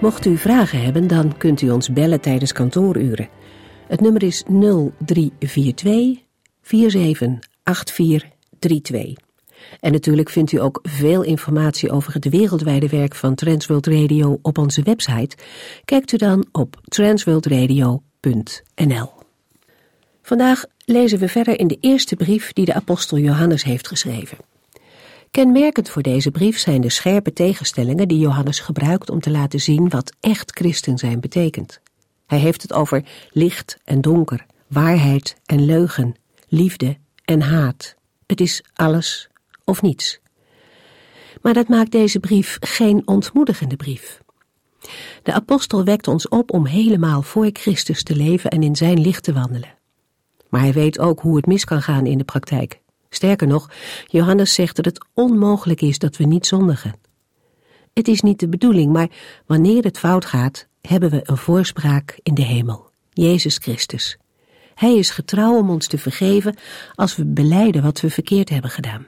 Mocht u vragen hebben, dan kunt u ons bellen tijdens kantooruren. Het nummer is 0342 478432. En natuurlijk vindt u ook veel informatie over het wereldwijde werk van Transworld Radio op onze website. Kijkt u dan op transworldradio.nl. Vandaag lezen we verder in de eerste brief die de apostel Johannes heeft geschreven. Kenmerkend voor deze brief zijn de scherpe tegenstellingen die Johannes gebruikt om te laten zien wat echt christen zijn betekent. Hij heeft het over licht en donker, waarheid en leugen, liefde en haat. Het is alles of niets. Maar dat maakt deze brief geen ontmoedigende brief. De apostel wekt ons op om helemaal voor Christus te leven en in zijn licht te wandelen. Maar hij weet ook hoe het mis kan gaan in de praktijk. Sterker nog, Johannes zegt dat het onmogelijk is dat we niet zondigen. Het is niet de bedoeling, maar wanneer het fout gaat, hebben we een voorspraak in de hemel, Jezus Christus. Hij is getrouw om ons te vergeven als we beleiden wat we verkeerd hebben gedaan.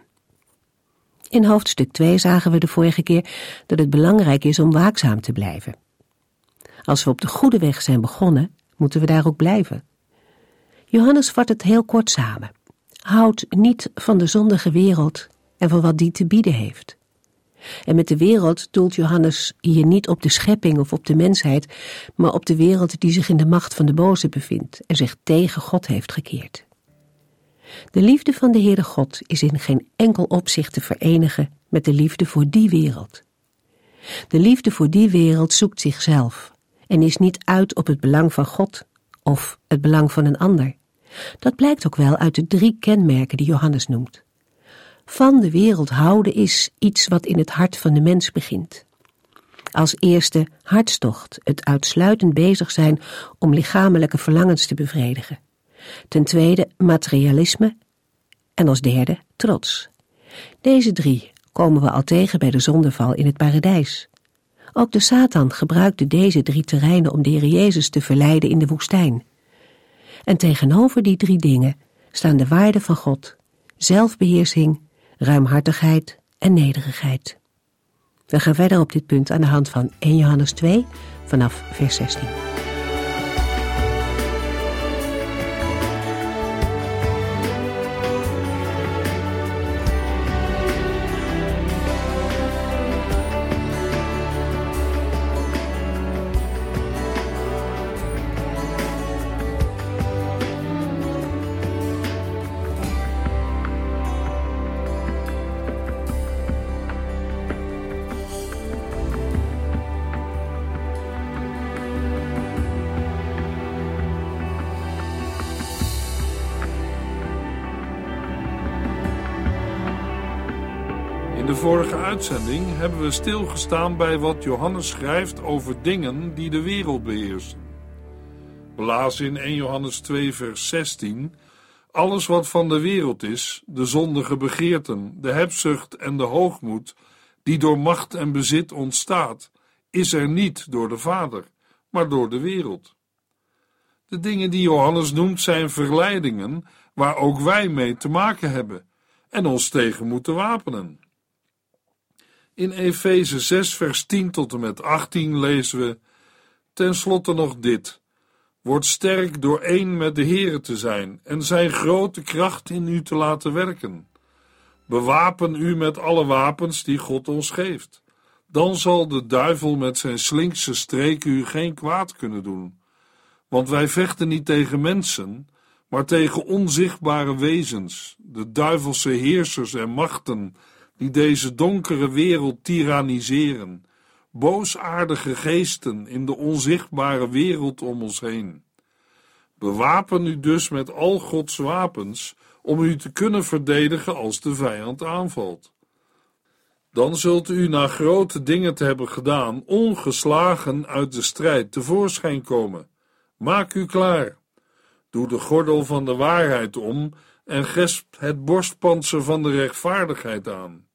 In hoofdstuk 2 zagen we de vorige keer dat het belangrijk is om waakzaam te blijven. Als we op de goede weg zijn begonnen, moeten we daar ook blijven. Johannes vat het heel kort samen. Houd niet van de zondige wereld en van wat die te bieden heeft. En met de wereld doelt Johannes hier niet op de schepping of op de mensheid, maar op de wereld die zich in de macht van de boze bevindt en zich tegen God heeft gekeerd. De liefde van de Heere God is in geen enkel opzicht te verenigen met de liefde voor die wereld. De liefde voor die wereld zoekt zichzelf en is niet uit op het belang van God of het belang van een ander. Dat blijkt ook wel uit de drie kenmerken die Johannes noemt. Van de wereld houden is iets wat in het hart van de mens begint. Als eerste hartstocht, het uitsluitend bezig zijn om lichamelijke verlangens te bevredigen. Ten tweede materialisme en als derde trots. Deze drie komen we al tegen bij de zondeval in het paradijs. Ook de Satan gebruikte deze drie terreinen om de Heer Jezus te verleiden in de woestijn. En tegenover die drie dingen staan de waarden van God, zelfbeheersing, ruimhartigheid en nederigheid. We gaan verder op dit punt aan de hand van 1 Johannes 2 vanaf vers 16. De vorige uitzending hebben we stilgestaan bij wat Johannes schrijft over dingen die de wereld beheersen. We lazen in 1 Johannes 2, vers 16: Alles wat van de wereld is, de zondige begeerten, de hebzucht en de hoogmoed, die door macht en bezit ontstaat, is er niet door de Vader, maar door de wereld. De dingen die Johannes noemt zijn verleidingen waar ook wij mee te maken hebben en ons tegen moeten wapenen. In Efeze 6, vers 10 tot en met 18 lezen we: Ten slotte nog dit. Word sterk door één met de Here te zijn en zijn grote kracht in u te laten werken. Bewapen u met alle wapens die God ons geeft. Dan zal de duivel met zijn slinkse streken u geen kwaad kunnen doen. Want wij vechten niet tegen mensen, maar tegen onzichtbare wezens, de duivelse heersers en machten die deze donkere wereld tiranniseren, boosaardige geesten in de onzichtbare wereld om ons heen. Bewapen u dus met al Gods wapens om u te kunnen verdedigen als de vijand aanvalt. Dan zult u na grote dingen te hebben gedaan, ongeslagen uit de strijd tevoorschijn komen. Maak u klaar. Doe de gordel van de waarheid om en gesp het borstpanzer van de rechtvaardigheid aan.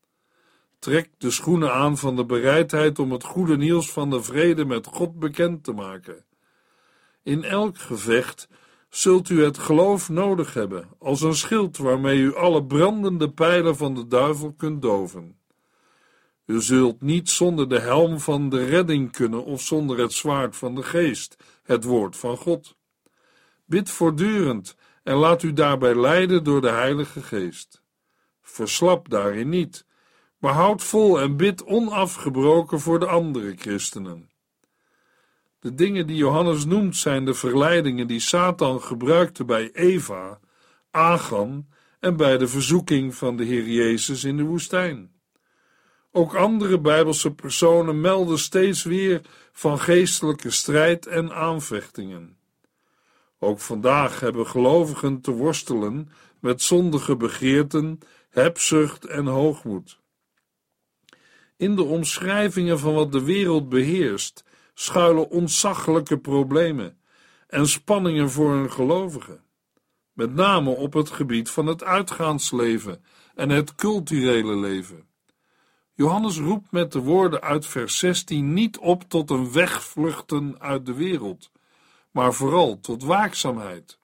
Trek de schoenen aan van de bereidheid om het goede nieuws van de vrede met God bekend te maken. In elk gevecht zult u het geloof nodig hebben, als een schild waarmee u alle brandende pijlen van de duivel kunt doven. U zult niet zonder de helm van de redding kunnen of zonder het zwaard van de geest, het woord van God. Bid voortdurend en laat u daarbij leiden door de Heilige Geest. Verslap daarin niet, maar houd vol en bid onafgebroken voor de andere christenen. De dingen die Johannes noemt zijn de verleidingen die Satan gebruikte bij Eva, Agan en bij de verzoeking van de Heer Jezus in de woestijn. Ook andere Bijbelse personen melden steeds weer van geestelijke strijd en aanvechtingen. Ook vandaag hebben gelovigen te worstelen met zondige begeerten, hebzucht en hoogmoed. In de omschrijvingen van wat de wereld beheerst, schuilen ontzaglijke problemen en spanningen voor een gelovige, met name op het gebied van het uitgaansleven en het culturele leven. Johannes roept met de woorden uit vers 16 niet op tot een wegvluchten uit de wereld, maar vooral tot waakzaamheid.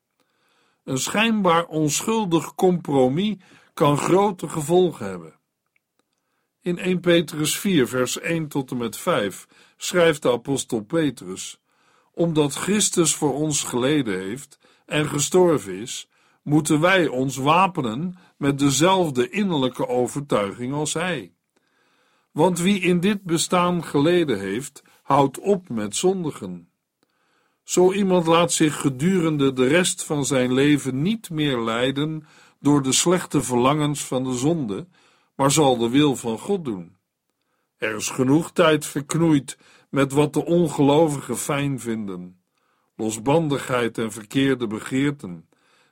Een schijnbaar onschuldig compromis kan grote gevolgen hebben. In 1 Petrus 4, vers 1 tot en met 5 schrijft de apostel Petrus: Omdat Christus voor ons geleden heeft en gestorven is, moeten wij ons wapenen met dezelfde innerlijke overtuiging als Hij. Want wie in dit bestaan geleden heeft, houdt op met zondigen. Zo iemand laat zich gedurende de rest van zijn leven niet meer leiden door de slechte verlangens van de zonde, maar zal de wil van God doen. Er is genoeg tijd verknoeid met wat de ongelovigen fijn vinden: losbandigheid en verkeerde begeerten,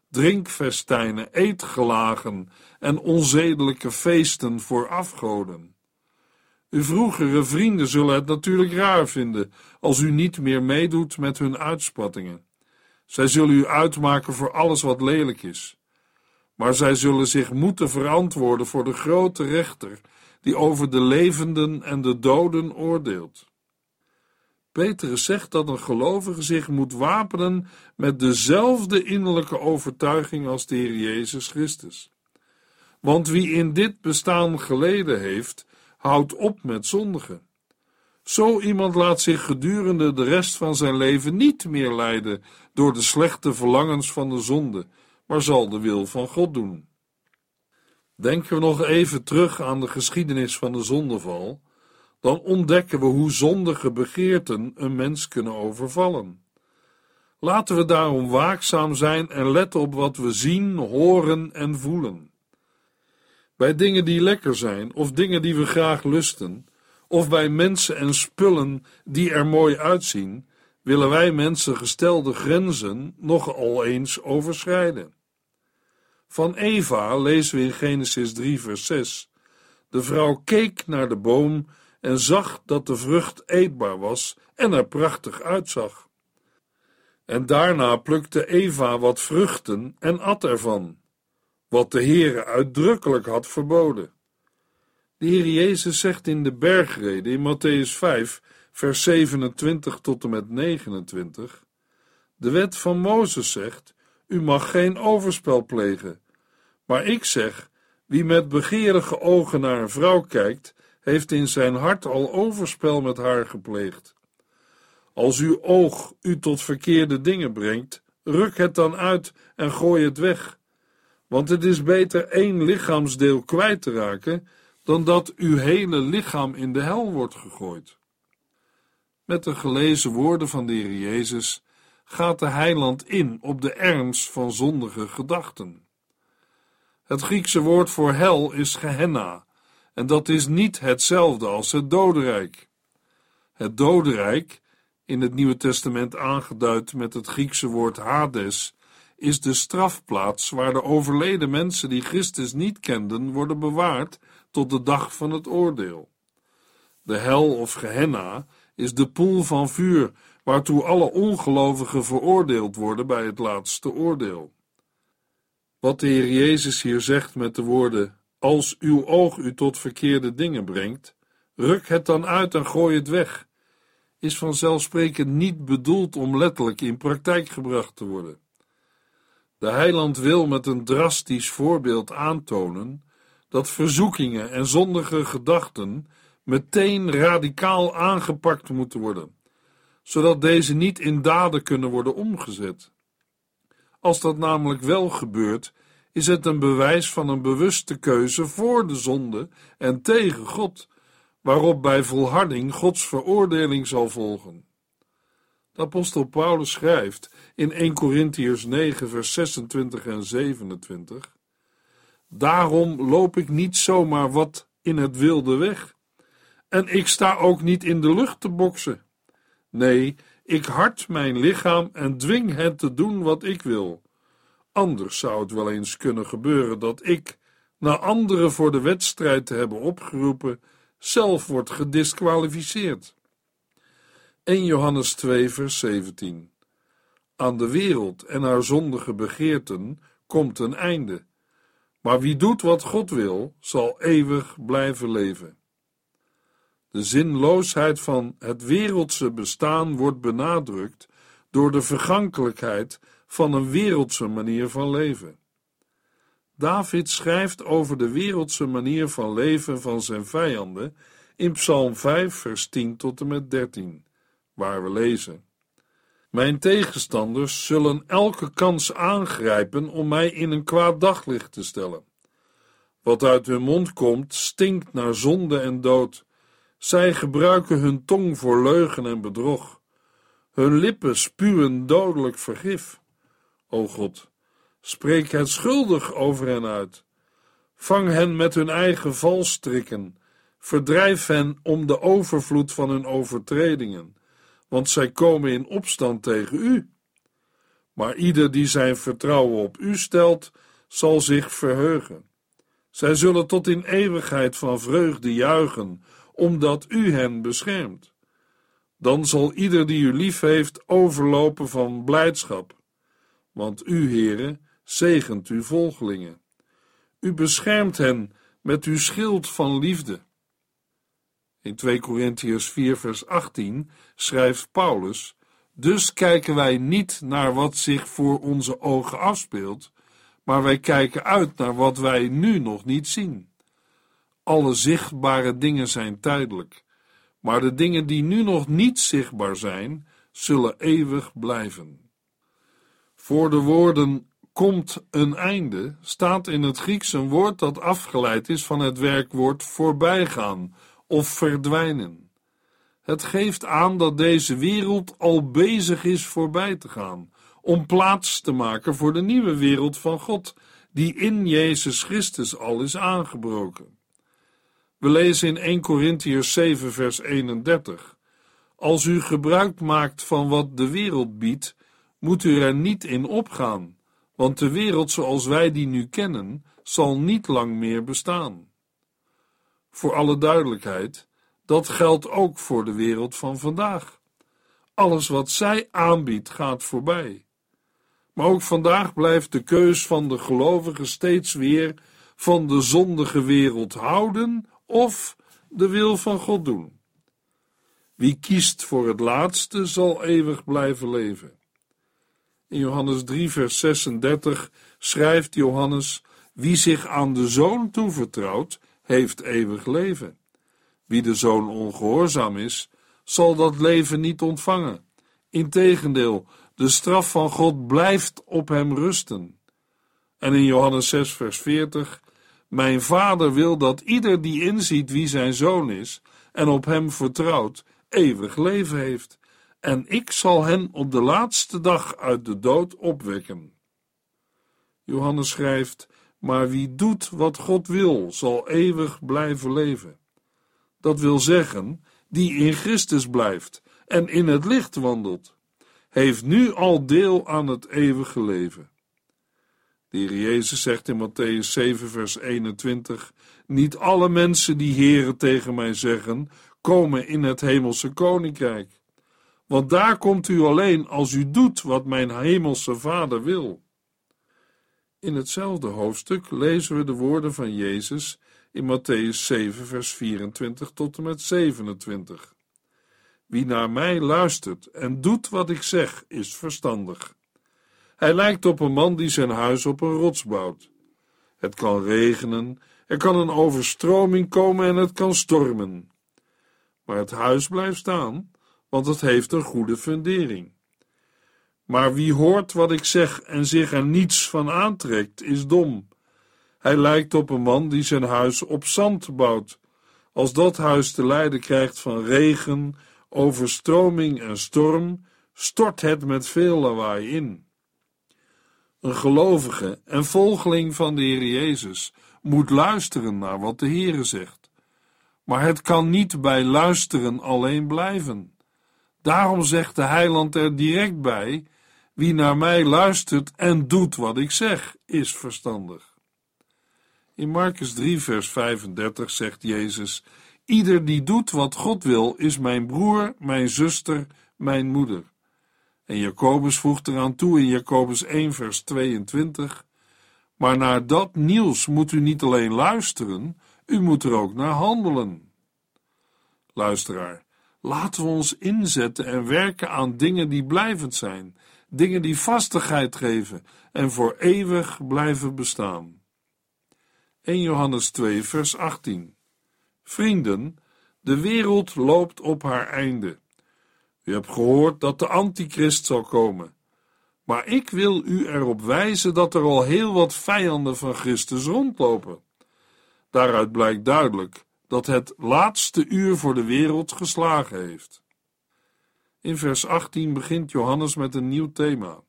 drinkfestijnen, eetgelagen en onzedelijke feesten voor afgoden. Uw vroegere vrienden zullen het natuurlijk raar vinden als u niet meer meedoet met hun uitspattingen. Zij zullen u uitmaken voor alles wat lelijk is. Maar zij zullen zich moeten verantwoorden voor de grote rechter die over de levenden en de doden oordeelt. Petrus zegt dat een gelovige zich moet wapenen met dezelfde innerlijke overtuiging als de Heer Jezus Christus. Want wie in dit bestaan geleden heeft, houdt op met zondigen. Zo iemand laat zich gedurende de rest van zijn leven niet meer leiden door de slechte verlangens van de zonde, maar zal de wil van God doen. Denken we nog even terug aan de geschiedenis van de zondeval, dan ontdekken we hoe zondige begeerten een mens kunnen overvallen. Laten we daarom waakzaam zijn en letten op wat we zien, horen en voelen. Bij dingen die lekker zijn, of dingen die we graag lusten, of bij mensen en spullen die er mooi uitzien, willen wij mensen gestelde grenzen nogal eens overschrijden. Van Eva lezen we in Genesis 3, vers 6. De vrouw keek naar de boom en zag dat de vrucht eetbaar was en er prachtig uitzag. En daarna plukte Eva wat vruchten en at ervan wat de Heere uitdrukkelijk had verboden. De Heer Jezus zegt in de bergrede in Matthäus 5, vers 27 tot en met 29: De wet van Mozes zegt: U mag geen overspel plegen. Maar ik zeg: Wie met begeerige ogen naar een vrouw kijkt, heeft in zijn hart al overspel met haar gepleegd. Als uw oog u tot verkeerde dingen brengt, ruk het dan uit en gooi het weg. Want het is beter één lichaamsdeel kwijt te raken dan dat uw hele lichaam in de hel wordt gegooid. Met de gelezen woorden van de Heer Jezus gaat de heiland in op de ernst van zondige gedachten. Het Griekse woord voor hel is Gehenna, en dat is niet hetzelfde als het dodenrijk. Het dodenrijk, in het Nieuwe Testament aangeduid met het Griekse woord Hades, is de strafplaats waar de overleden mensen die Christus niet kenden worden bewaard tot de dag van het oordeel. De hel of Gehenna is de poel van vuur waartoe alle ongelovigen veroordeeld worden bij het laatste oordeel. Wat de Heer Jezus hier zegt met de woorden: Als uw oog u tot verkeerde dingen brengt, ruk het dan uit en gooi het weg, is vanzelfsprekend niet bedoeld om letterlijk in praktijk gebracht te worden. De heiland wil met een drastisch voorbeeld aantonen dat verzoekingen en zondige gedachten meteen radicaal aangepakt moeten worden, zodat deze niet in daden kunnen worden omgezet. Als dat namelijk wel gebeurt, is het een bewijs van een bewuste keuze voor de zonde en tegen God, waarop bij volharding Gods veroordeling zal volgen. De apostel Paulus schrijft in 1 Corinthiërs 9, vers 26 en 27: Daarom loop ik niet zomaar wat in het wilde weg, en ik sta ook niet in de lucht te boksen. Nee, ik hart mijn lichaam en dwing het te doen wat ik wil. Anders zou het wel eens kunnen gebeuren dat ik, na anderen voor de wedstrijd te hebben opgeroepen, zelf wordt gedisqualificeerd. 1 Johannes 2, vers 17. Aan de wereld en haar zondige begeerten komt een einde, maar wie doet wat God wil, zal eeuwig blijven leven. De zinloosheid van het wereldse bestaan wordt benadrukt door de vergankelijkheid van een wereldse manier van leven. David schrijft over de wereldse manier van leven van zijn vijanden in Psalm 5, vers 10 tot en met 13, waar we lezen: Mijn tegenstanders zullen elke kans aangrijpen om mij in een kwaad daglicht te stellen. Wat uit hun mond komt, stinkt naar zonde en dood. Zij gebruiken hun tong voor leugen en bedrog. Hun lippen spuwen dodelijk vergif. O God, spreek het schuldig over hen uit. Vang hen met hun eigen valstrikken. Verdrijf hen om de overvloed van hun overtredingen, want zij komen in opstand tegen u. Maar ieder die zijn vertrouwen op u stelt, zal zich verheugen. Zij zullen tot in eeuwigheid van vreugde juichen, omdat u hen beschermt. Dan zal ieder die u lief heeft overlopen van blijdschap, want u, Heere, zegent uw volgelingen. U beschermt hen met uw schild van liefde. In 2 Korintiërs 4 vers 18 schrijft Paulus, dus kijken wij niet naar wat zich voor onze ogen afspeelt, maar wij kijken uit naar wat wij nu nog niet zien. Alle zichtbare dingen zijn tijdelijk, maar de dingen die nu nog niet zichtbaar zijn, zullen eeuwig blijven. Voor de woorden komt een einde staat in het Grieks een woord dat afgeleid is van het werkwoord voorbijgaan of verdwijnen. Het geeft aan dat deze wereld al bezig is voorbij te gaan, om plaats te maken voor de nieuwe wereld van God, die in Jezus Christus al is aangebroken. We lezen in 1 Corinthiërs 7, vers 31. Als u gebruik maakt van wat de wereld biedt, moet u er niet in opgaan, want de wereld zoals wij die nu kennen, zal niet lang meer bestaan. Voor alle duidelijkheid, dat geldt ook voor de wereld van vandaag. Alles wat zij aanbiedt gaat voorbij. Maar ook vandaag blijft de keus van de gelovigen steeds weer van de zondige wereld houden of de wil van God doen. Wie kiest voor het laatste zal eeuwig blijven leven. In Johannes 3, vers 36 schrijft Johannes: Wie zich aan de zoon toevertrouwt, heeft eeuwig leven. Wie de zoon ongehoorzaam is, zal dat leven niet ontvangen. Integendeel, de straf van God blijft op hem rusten. En in Johannes 6, vers 40: Mijn vader wil dat ieder die inziet wie zijn zoon is en op hem vertrouwt, eeuwig leven heeft en ik zal hen op de laatste dag uit de dood opwekken. Johannes schrijft: Maar wie doet wat God wil, zal eeuwig blijven leven. Dat wil zeggen, die in Christus blijft en in het licht wandelt, heeft nu al deel aan het eeuwige leven. De Heer Jezus zegt in Matthäus 7, vers 21: Niet alle mensen die heren tegen mij zeggen, komen in het hemelse koninkrijk. Want daar komt u alleen als u doet wat mijn hemelse Vader wil. In hetzelfde hoofdstuk lezen we de woorden van Jezus in Matthäus 7, vers 24 tot en met 27. Wie naar mij luistert en doet wat ik zeg, is verstandig. Hij lijkt op een man die zijn huis op een rots bouwt. Het kan regenen, er kan een overstroming komen en het kan stormen. Maar het huis blijft staan, want het heeft een goede fundering. Maar wie hoort wat ik zeg en zich er niets van aantrekt, is dom. Hij lijkt op een man die zijn huis op zand bouwt. Als dat huis te lijden krijgt van regen, overstroming en storm, stort het met veel lawaai in. Een gelovige en volgeling van de Heer Jezus moet luisteren naar wat de Heere zegt. Maar het kan niet bij luisteren alleen blijven. Daarom zegt de heiland er direct bij: Wie naar mij luistert en doet wat ik zeg, is verstandig. In Marcus 3, vers 35 zegt Jezus: Ieder die doet wat God wil, is mijn broer, mijn zuster, mijn moeder. En Jacobus voegt eraan toe in Jacobus 1, vers 22: Maar naar dat nieuws moet u niet alleen luisteren, u moet er ook naar handelen. Luisteraar, laten we ons inzetten en werken aan dingen die blijvend zijn, dingen die vastigheid geven en voor eeuwig blijven bestaan. 1 Johannes 2, vers 18. Vrienden, de wereld loopt op haar einde. U hebt gehoord dat de antichrist zal komen. Maar ik wil u erop wijzen dat er al heel wat vijanden van Christus rondlopen. Daaruit blijkt duidelijk dat het laatste uur voor de wereld geslagen heeft. In vers 18 begint Johannes met een nieuw thema.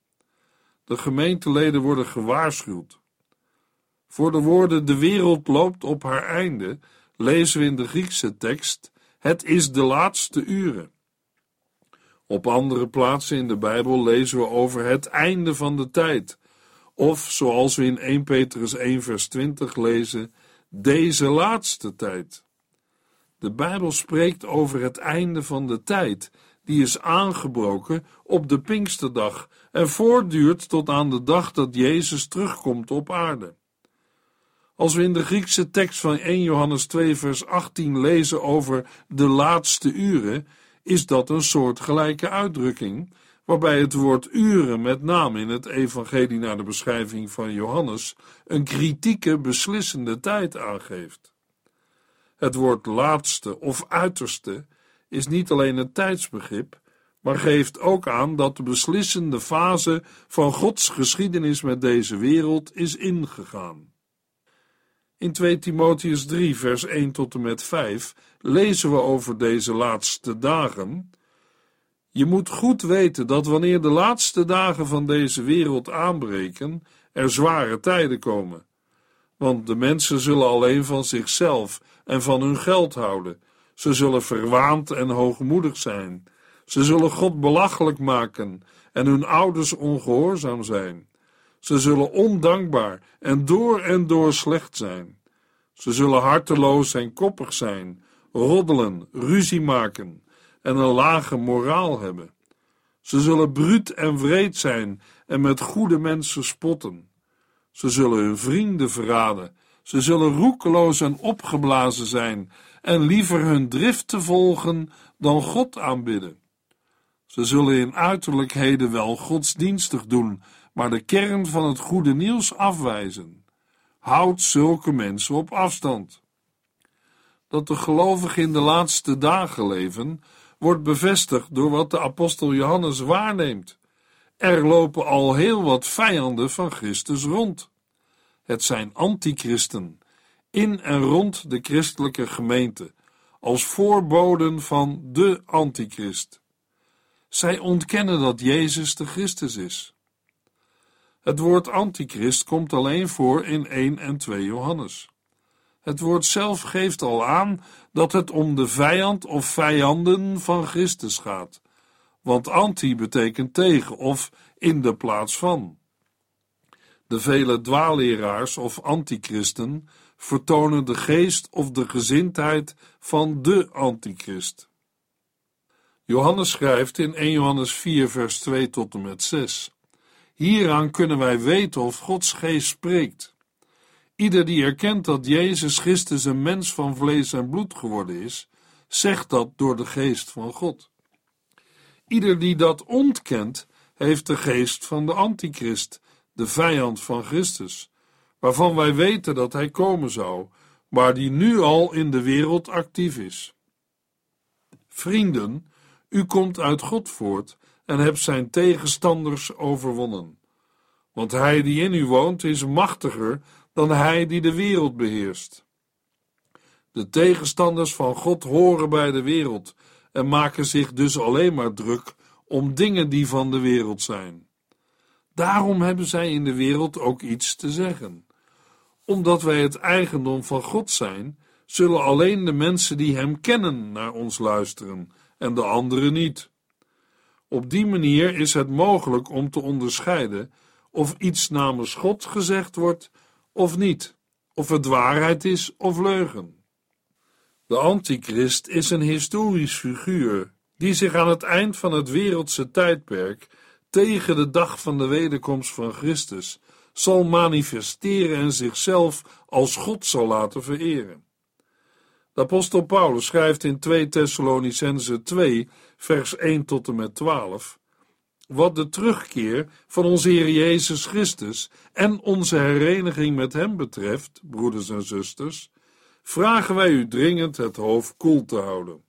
De gemeenteleden worden gewaarschuwd. Voor de woorden de wereld loopt op haar einde lezen we in de Griekse tekst het is de laatste uren. Op andere plaatsen in de Bijbel lezen we over het einde van de tijd. Of zoals we in 1 Petrus 1 vers 20 lezen, deze laatste tijd. De Bijbel spreekt over het einde van de tijd, die is aangebroken op de Pinksterdag en voortduurt tot aan de dag dat Jezus terugkomt op aarde. Als we in de Griekse tekst van 1 Johannes 2 vers 18 lezen over de laatste uren, is dat een soortgelijke uitdrukking, waarbij het woord uren met name in het evangelie naar de beschrijving van Johannes een kritieke, beslissende tijd aangeeft. Het woord laatste of uiterste is niet alleen een tijdsbegrip, maar geeft ook aan dat de beslissende fase van Gods geschiedenis met deze wereld is ingegaan. In 2 Timotheus 3, vers 1 tot en met 5 lezen we over deze laatste dagen. Je moet goed weten dat wanneer de laatste dagen van deze wereld aanbreken, er zware tijden komen. Want de mensen zullen alleen van zichzelf en van hun geld houden. Ze zullen verwaand en hoogmoedig zijn. Ze zullen God belachelijk maken en hun ouders ongehoorzaam zijn. Ze zullen ondankbaar en door en door slecht zijn. Ze zullen harteloos en koppig zijn, roddelen, ruzie maken en een lage moraal hebben. Ze zullen bruut en wreed zijn en met goede mensen spotten. Ze zullen hun vrienden verraden. Ze zullen roekeloos en opgeblazen zijn en liever hun driften volgen dan God aanbidden. Ze zullen in uiterlijkheden wel godsdienstig doen, maar de kern van het goede nieuws afwijzen. Houd zulke mensen op afstand. Dat de gelovigen in de laatste dagen leven, wordt bevestigd door wat de apostel Johannes waarneemt. Er lopen al heel wat vijanden van Christus rond. Het zijn antichristen, in en rond de christelijke gemeente, als voorboden van de antichrist. Zij ontkennen dat Jezus de Christus is. Het woord antichrist komt alleen voor in 1 en 2 Johannes. Het woord zelf geeft al aan dat het om de vijand of vijanden van Christus gaat, want anti betekent tegen of in de plaats van. De vele dwaalleraars of antichristen vertonen de geest of de gezindheid van de antichrist. Johannes schrijft in 1 Johannes 4, vers 2 tot en met 6. Hieraan kunnen wij weten of Gods geest spreekt. Ieder die erkent dat Jezus Christus een mens van vlees en bloed geworden is, zegt dat door de geest van God. Ieder die dat ontkent, heeft de geest van de antichrist, de vijand van Christus, waarvan wij weten dat hij komen zou, maar die nu al in de wereld actief is. Vrienden, u komt uit God voort en hebt zijn tegenstanders overwonnen. Want hij die in u woont is machtiger dan hij die de wereld beheerst. De tegenstanders van God horen bij de wereld en maken zich dus alleen maar druk om dingen die van de wereld zijn. Daarom hebben zij in de wereld ook iets te zeggen. Omdat wij het eigendom van God zijn, zullen alleen de mensen die Hem kennen naar ons luisteren en de anderen niet. Op die manier is het mogelijk om te onderscheiden of iets namens God gezegd wordt of niet, of het waarheid is of leugen. De antichrist is een historisch figuur die zich aan het eind van het wereldse tijdperk tegen de dag van de wederkomst van Christus zal manifesteren en zichzelf als God zal laten vereren. De apostel Paulus schrijft in 2 Thessalonicense 2, vers 1 tot en met 12: Wat de terugkeer van onze Heer Jezus Christus en onze hereniging met Hem betreft, broeders en zusters, vragen wij u dringend het hoofd koel te houden.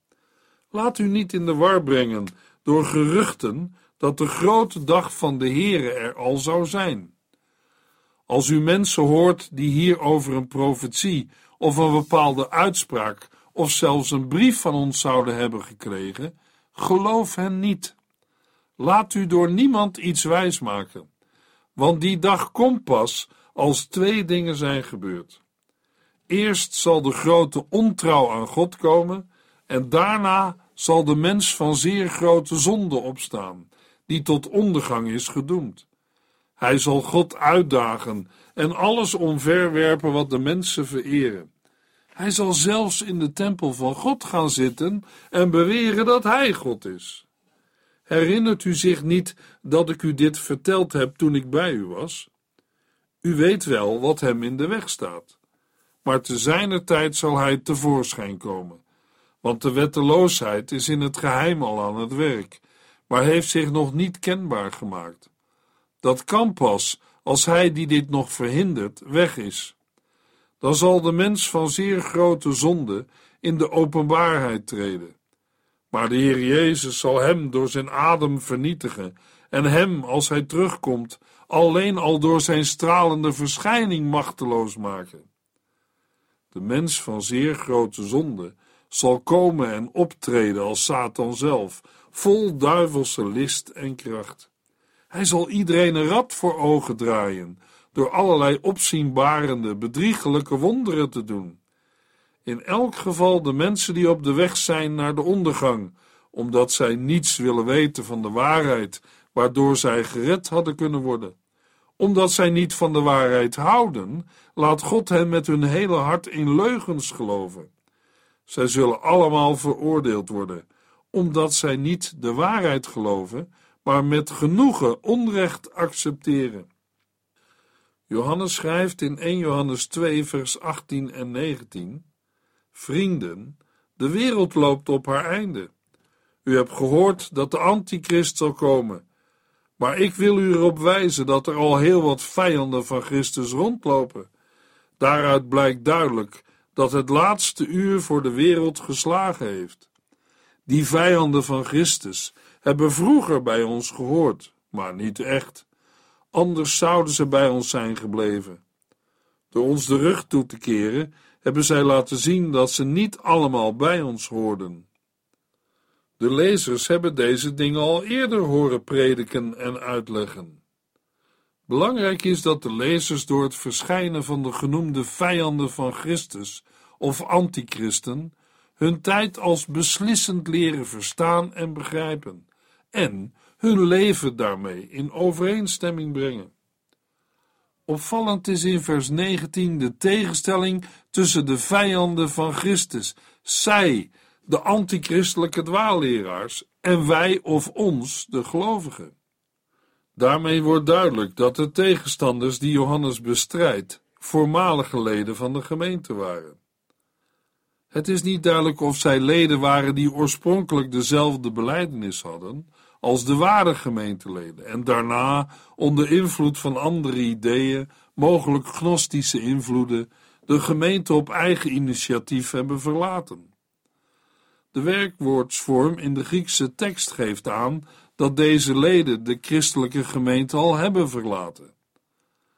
Laat u niet in de war brengen door geruchten dat de grote dag van de Heere er al zou zijn. Als u mensen hoort die hier over een profetie of een bepaalde uitspraak of zelfs een brief van ons zouden hebben gekregen, geloof hen niet. Laat u door niemand iets wijsmaken, want die dag komt pas als twee dingen zijn gebeurd. Eerst zal de grote ontrouw aan God komen, en daarna zal de mens van zeer grote zonde opstaan, die tot ondergang is gedoemd. Hij zal God uitdagen en alles omverwerpen wat de mensen vereren. Hij zal zelfs in de tempel van God gaan zitten en beweren dat hij God is. Herinnert u zich niet dat ik u dit verteld heb toen ik bij u was? U weet wel wat hem in de weg staat. Maar te zijner tijd zal hij tevoorschijn komen. Want de wetteloosheid is in het geheim al aan het werk, maar heeft zich nog niet kenbaar gemaakt. Dat kan pas als hij die dit nog verhindert weg is dan zal de mens van zeer grote zonde in de openbaarheid treden. Maar de Heer Jezus zal hem door zijn adem vernietigen en hem, als hij terugkomt, alleen al door zijn stralende verschijning machteloos maken. De mens van zeer grote zonde zal komen en optreden als Satan zelf, vol duivelse list en kracht. Hij zal iedereen een rad voor ogen draaien, door allerlei opzienbarende, bedriegelijke wonderen te doen. In elk geval de mensen die op de weg zijn naar de ondergang, omdat zij niets willen weten van de waarheid, waardoor zij gered hadden kunnen worden. Omdat zij niet van de waarheid houden, laat God hen met hun hele hart in leugens geloven. Zij zullen allemaal veroordeeld worden, omdat zij niet de waarheid geloven, maar met genoegen onrecht accepteren. Johannes schrijft in 1 Johannes 2, vers 18 en 19: Vrienden, de wereld loopt op haar einde. U hebt gehoord dat de antichrist zal komen. Maar ik wil u erop wijzen dat er al heel wat vijanden van Christus rondlopen. Daaruit blijkt duidelijk dat het laatste uur voor de wereld geslagen heeft. Die vijanden van Christus hebben vroeger bij ons gehoord, maar niet echt anders zouden ze bij ons zijn gebleven. Door ons de rug toe te keren, hebben zij laten zien dat ze niet allemaal bij ons hoorden. De lezers hebben deze dingen al eerder horen prediken en uitleggen. Belangrijk is dat de lezers door het verschijnen van de genoemde vijanden van Christus of antichristen hun tijd als beslissend leren verstaan en begrijpen en hun leven daarmee in overeenstemming brengen. Opvallend is in vers 19 de tegenstelling tussen de vijanden van Christus, zij, de antichristelijke dwaalleraars, en wij of ons, de gelovigen. Daarmee wordt duidelijk dat de tegenstanders die Johannes bestrijdt, voormalige leden van de gemeente waren. Het is niet duidelijk of zij leden waren die oorspronkelijk dezelfde beleidenis hadden als de ware gemeenteleden en daarna onder invloed van andere ideeën, mogelijk gnostische invloeden, de gemeente op eigen initiatief hebben verlaten. De werkwoordsvorm in de Griekse tekst geeft aan dat deze leden de christelijke gemeente al hebben verlaten.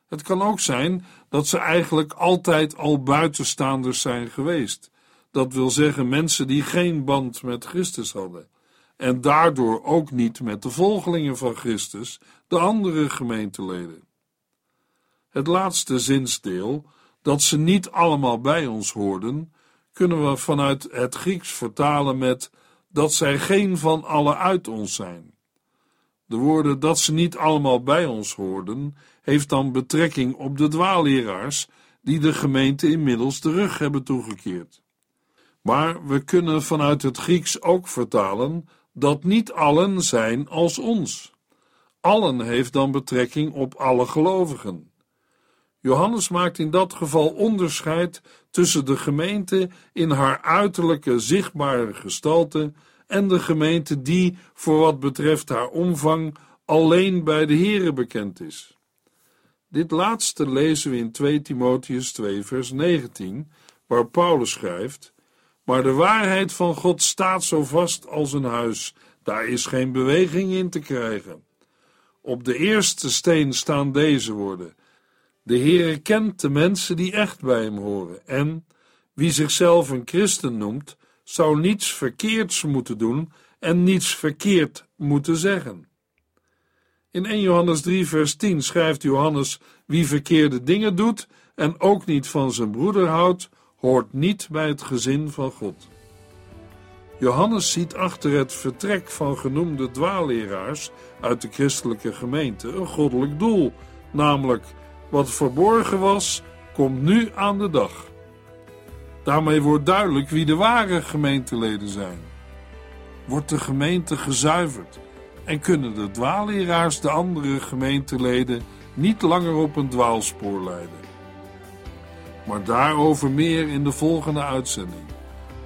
Het kan ook zijn dat ze eigenlijk altijd al buitenstaanders zijn geweest. Dat wil zeggen mensen die geen band met Christus hadden en daardoor ook niet met de volgelingen van Christus, de andere gemeenteleden. Het laatste zinsdeel, dat ze niet allemaal bij ons hoorden, kunnen we vanuit het Grieks vertalen met dat zij geen van alle uit ons zijn. De woorden dat ze niet allemaal bij ons hoorden, heeft dan betrekking op de dwaalleraars die de gemeente inmiddels de rug hebben toegekeerd. Maar we kunnen vanuit het Grieks ook vertalen dat niet allen zijn als ons. Allen heeft dan betrekking op alle gelovigen. Johannes maakt in dat geval onderscheid tussen de gemeente in haar uiterlijke zichtbare gestalte en de gemeente die, voor wat betreft haar omvang, alleen bij de Here bekend is. Dit laatste lezen we in 2 Timotheus 2 vers 19, waar Paulus schrijft: Maar de waarheid van God staat zo vast als een huis, daar is geen beweging in te krijgen. Op de eerste steen staan deze woorden: De Heere kent de mensen die echt bij hem horen, en wie zichzelf een christen noemt, zou niets verkeerds moeten doen en niets verkeerd moeten zeggen. In 1 Johannes 3, vers 10 schrijft Johannes: Wie verkeerde dingen doet en ook niet van zijn broeder houdt, hoort niet bij het gezin van God. Johannes ziet achter het vertrek van genoemde dwaalleraars uit de christelijke gemeente een goddelijk doel, namelijk wat verborgen was, komt nu aan de dag. Daarmee wordt duidelijk wie de ware gemeenteleden zijn. Wordt de gemeente gezuiverd en kunnen de dwaalleraars de andere gemeenteleden niet langer op een dwaalspoor leiden. Maar daarover meer in de volgende uitzending.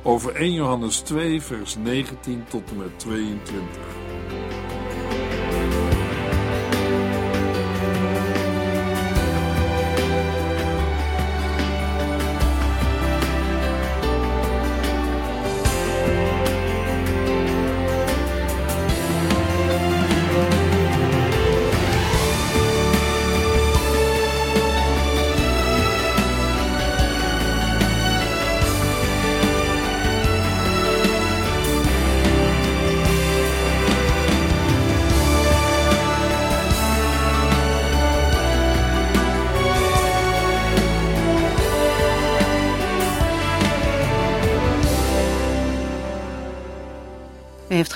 Over 1 Johannes 2, vers 19 tot en met 22.